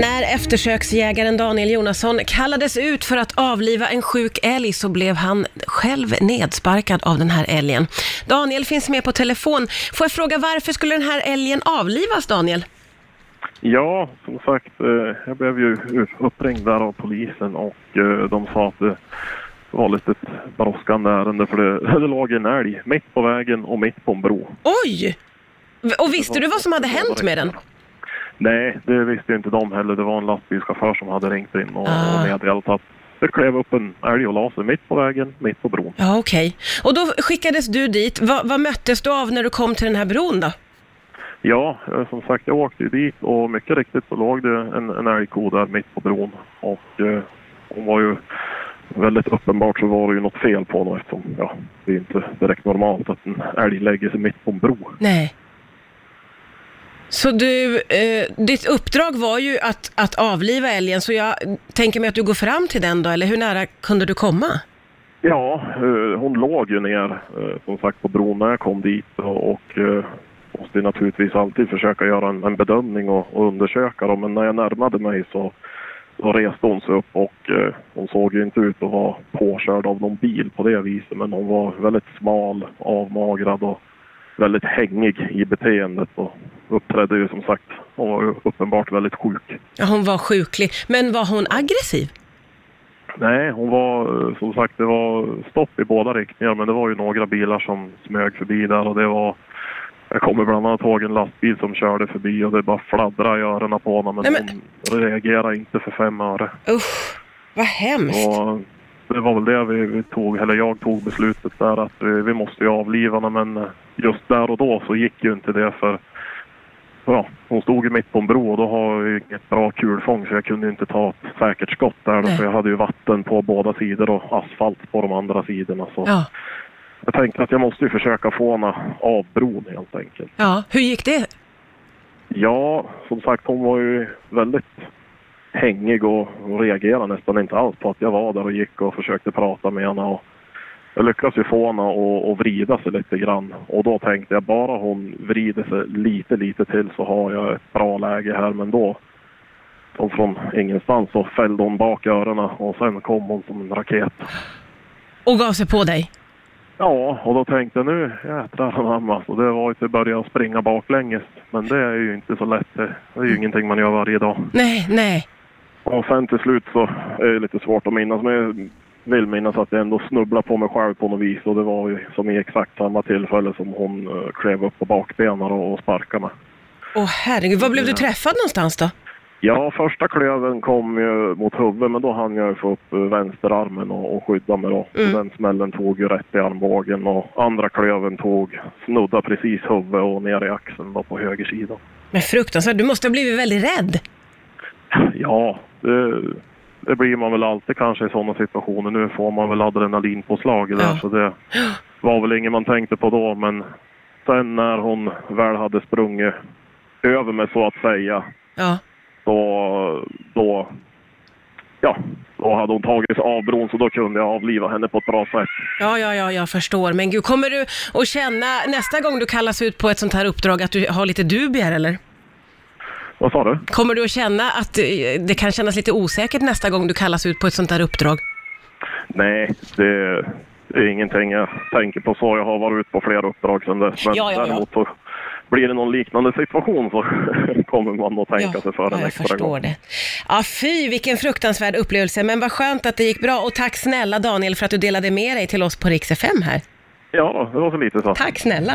När eftersöksjägaren Daniel Jonasson kallades ut för att avliva en sjuk älg så blev han själv nedsparkad av den här älgen. Daniel finns med på telefon. Får jag fråga varför skulle den här älgen avlivas, Daniel? Ja, som sagt, eh, jag blev ju uppringd där av polisen och eh, de sa att det var lite ett brådskande ärende för det, det låg en älg mitt på vägen och mitt på en bro. Oj! Och visste du vad som hade hänt med den? Nej, det visste inte de heller. Det var en lastbilschaufför som hade ringt in och, Ah. och meddelat att det klev upp en älg och la sig mitt på vägen, mitt på bron. Ja, okej. Och då skickades du dit. Vad, vad möttes du av när du kom till den här bron då? Ja, eh, som sagt, jag åkte ju dit och mycket riktigt så låg det en, en älgko där mitt på bron. Och eh, hon var ju väldigt uppenbart så var det ju något fel på henne eftersom ja, det är inte direkt normalt att en älg lägger sig mitt på en bro. Nej. Så du, eh, ditt uppdrag var ju att, att avliva älgen, så jag tänker mig att du går fram till den då, eller hur nära kunde du komma? Ja, eh, hon låg ju ner eh, som sagt på bron när jag kom dit och, och eh, måste naturligtvis alltid försöka göra en, en bedömning och, och undersöka dem. Men när jag närmade mig så, så reste hon sig upp och eh, hon såg ju inte ut att vara påkörd av någon bil på det viset. Men hon var väldigt smal, avmagrad och väldigt hängig i beteendet och uppträdde ju som sagt, hon var ju uppenbart väldigt sjuk. Ja, hon var sjuklig, men var hon aggressiv? Nej, hon var eh, som sagt, det var stopp i båda riktningar men det var ju några bilar som smög förbi där och det var jag kommer bland annat ihåg en lastbil som körde förbi och det bara fladdrade i öronen på honom men, Nej, men- hon reagerade inte för fem öre. Usch, vad hemskt. Och det var väl det vi, vi tog, eller jag tog beslutet där att vi, vi måste ju avliva henne men eh, just där och då så gick ju inte det för Ja, hon stod ju mitt på en bro och då har jag ju inget bra kulfång så jag kunde inte ta ett säkert skott där då, för jag hade ju vatten på båda sidor och asfalt på de andra sidorna. Så Ja, jag tänkte att jag måste ju försöka få henne av bron helt enkelt. ja, hur gick det? Ja, som sagt hon var ju väldigt hängig och och reagerade nästan inte alls på att jag var där och gick och försökte prata med henne. Och jag lyckades ju få henne att, att vrida sig lite grann och då tänkte jag bara hon vrider sig lite, lite till så har jag ett bra läge här. Men då, från ingenstans, så fällde hon bak öronen och sen kom hon som en raket. Och gav sig på dig? Ja, och då tänkte jag nu jädrar anamma. Så det var ju till att börja springa baklänges. Men det är ju inte så lätt. Det är ju ingenting man gör varje dag. Nej, nej. Och sen till slut så är det lite svårt att minnas. Men vill minnas att jag ändå snubblade på mig själv på något vis. Och det var ju som i exakt samma tillfälle som hon uh, klev upp på bakbenen och, sparkade mig. Åh herregud, var blev du Ja. träffad någonstans då? Ja, första klöven kom ju mot huvudet men då hann jag få upp eh, vänsterarmen och, och skydda mig då. Mm. Den smällen tog ju rätt i armbågen och andra klöven tog, snudda precis huvudet och ner i axeln då på höger sida. Men fruktansvärt, du måste ha blivit väldigt rädd. Ja, det, det blir man väl alltid kanske i sådana situationer. Nu får man väl adrenalinpåslag där Ja. så det var väl inget man tänkte på då men sen när hon väl hade sprungit över mig så att säga Ja. då, då, ja, då hade hon tagit sig av bron så då kunde jag avliva henne på ett bra sätt. Ja, ja, ja, jag förstår. Men gud, kommer du att känna nästa gång du kallas ut på ett sånt här uppdrag att du har lite dubier eller? Vad sa du? Kommer du att känna att eh, det kan kännas lite osäkert nästa gång du kallas ut på ett sånt här uppdrag? Nej, det, det är ingenting jag tänker på så. Jag har varit ute på flera uppdrag sedan dess. Men Ja, ja, ja. däremot så blir det någon liknande situation så kommer man att tänka sig för ja, en jag extra förstår gång. det. Ja, fy vilken fruktansvärd upplevelse, men vad skönt att det gick bra. Och tack snälla Daniel för att du delade med dig till oss på Rix FM här. Ja, det var så lite så. Tack snälla.